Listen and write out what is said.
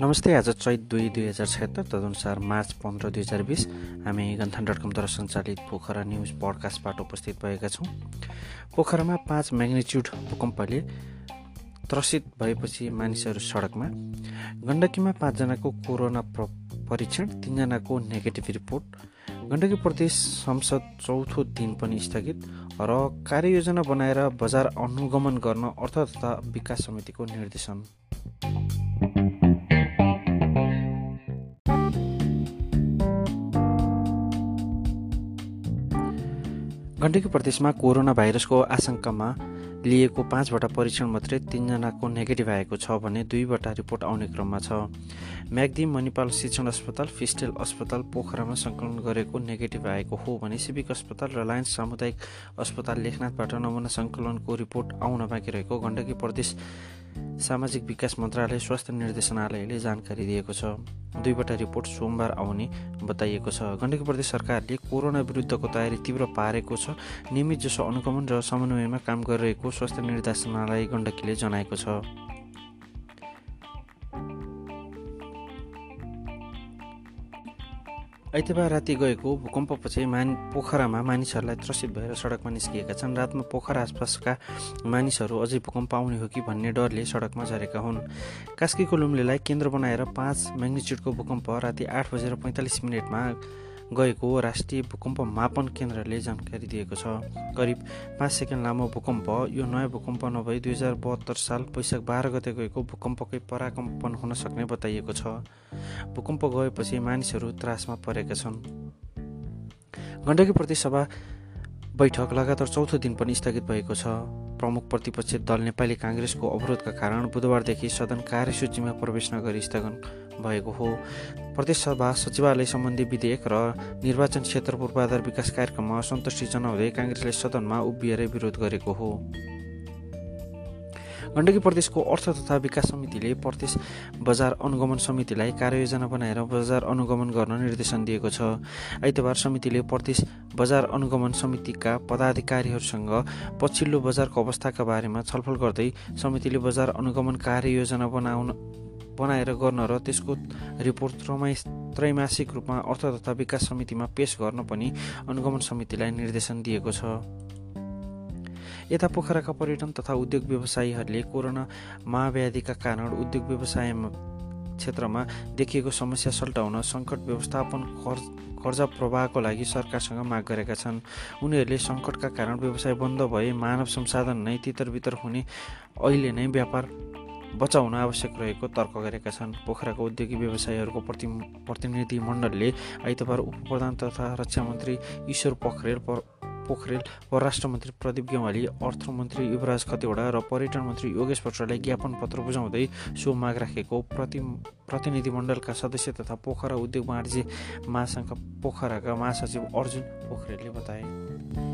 नमस्ते आज चैत दुई दुई हजार छत्तर तदनुसार मार्च पन्ध्र दुई हजार बिस हामी गन्थान डट कमद्वारा सञ्चालित पोखरा न्युज पडकास्टबाट उपस्थित भएका छौँ। पोखरामा पाँच म्याग्निच्युड भूकम्पले त्रसित भएपछि मानिसहरू सडकमा। गण्डकीमा पाँचजनाको कोरोना परीक्षण तिनजनाको नेगेटिभ रिपोर्ट। गण्डकी प्रदेश संसद चौथो दिन पनि स्थगित र कार्ययोजना बनाएर बजार अनुगमन गर्न अर्थ तथा विकास समितिको निर्देशन। गण्डकी प्रदेशमा कोरोना भाइरसको आशंकामा लिएको पाँचवटा परीक्षण मात्रै तिनजनाको नेगेटिभ आएको छ भने दुईवटा रिपोर्ट आउने क्रममा छ। म्याग्दी मणिपाल शिक्षण अस्पताल फिस्टेल अस्पताल पोखरामा सङ्कलन गरेको नेगेटिभ आएको हो भने सिभिक अस्पताल र लायन्स सामुदायिक अस्पताल लेखनाथबाट नमुना सङ्कलनको रिपोर्ट आउन बाँकी रहेको गण्डकी प्रदेश सामाजिक विकास मन्त्रालय स्वास्थ्य निर्देशनालयले जानकारी दिएको छ। दुईवटा रिपोर्ट सोमबार आउने बताइएको छ। गण्डकी प्रदेश सरकारले कोरोना विरुद्धको तयारी तीव्र पारेको छ। नियमित जसो अनुगमन र समन्वयमा काम गरिरहेको स्वास्थ्य निर्देशनालय गण्डकीले जनाएको छ। आइतबार राति गएको भूकम्पपछि मान पोखरामा मानिसहरूलाई त्रसित भएर सडकमा निस्किएका छन्। रातमा पोखरा आसपासका मानिसहरू अझै भूकम्प आउने हो कि भन्ने डरले सडकमा झरेका हुन्। कास्कीको लुम्लेलाई केन्द्र बनाएर पाँच म्याग्निच्युडको भूकम्प राति आठ बजेर पैँतालिस मिनटमा गएको राष्ट्रिय भूकम्प मापन केन्द्रले जानकारी दिएको छ। करिब पाँच सेकेन्ड लामो भूकम्प यो नयाँ भूकम्प नभई दुई हजार बहत्तर साल वैशाख बाह्र गते गएको भूकम्पकै पराकम्पन हुन सक्ने बताइएको छ। भूकम्प गएपछि मानिसहरू त्रासमा परेका छन्। गण्डकी प्रदेशसभा बैठक लगातार चौथो दिन पनि स्थगित भएको छ। प्रमुख प्रतिपक्ष दल नेपाली काङ्ग्रेसको अवरोधका कारण बुधबारदेखि सदन कार्यसूचीमा प्रवेश नगरी स्थगन भएको हो। प्रदेशसभा सचिवालय सम्बन्धी विधेयक र निर्वाचन क्षेत्र पूर्वाधार विकास कार्यक्रममा असन्तुष्टि जनाउँदै काङ्ग्रेसले सदनमा उभिएर विरोध गरेको हो। गण्डकी प्रदेशको अर्थ तथा विकास समितिले प्रदेश बजार अनुगमन समितिलाई कार्ययोजना बनाएर बजार अनुगमन गर्न निर्देशन दिएको छ। आइतबार समितिले प्रदेश बजार अनुगमन समितिका पदाधिकारीहरूसँग पछिल्लो बजारको अवस्थाका बारेमा छलफल गर्दै समितिले बजार अनुगमन कार्ययोजना बनाउन बनाएर गर्न र त्यसको रिपोर्ट त्रमै त्रैमासिक रूपमा अर्थ तथा विकास समितिमा पेश गर्न पनि अनुगमन समितिलाई निर्देशन दिएको छ। यता पोखराका पर्यटन तथा उद्योग व्यवसायीहरूले कोरोना महाव्याधिका कारण उद्योग व्यवसाय क्षेत्रमा देखिएको समस्या सल्टाउन सङ्कट व्यवस्थापन कर्जा प्रवाहको लागि सरकारसँग माग गरेका छन्। उनीहरूले सङ्कटका कारण व्यवसाय बन्द भए मानव संसाधन नै तितर बितर हुने अहिले नै व्यापार बचाउन आवश्यक रहेको तर्क गरेका छन्। पोखराको उद्योगी व्यवसायीहरूको प्रति प्रतिनिधि मण्डलले आइतबार उप प्रधान तथा रक्षा मन्त्री ईश्वर पोखरेल पोखरेल परराष्ट्र मन्त्री प्रदीप गेवाली अर्थमन्त्री युवराज खतिवडा र पर्यटन मन्त्री योगेश भट्टराईलाई ज्ञापन पत्र बुझाउँदै सो माग राखेको प्रति प्रतिनिधिमण्डलका सदस्य तथा पोखरा उद्योग वाणिज्य महासङ्घ पोखराका महासचिव अर्जुन पोखरेलले बताए।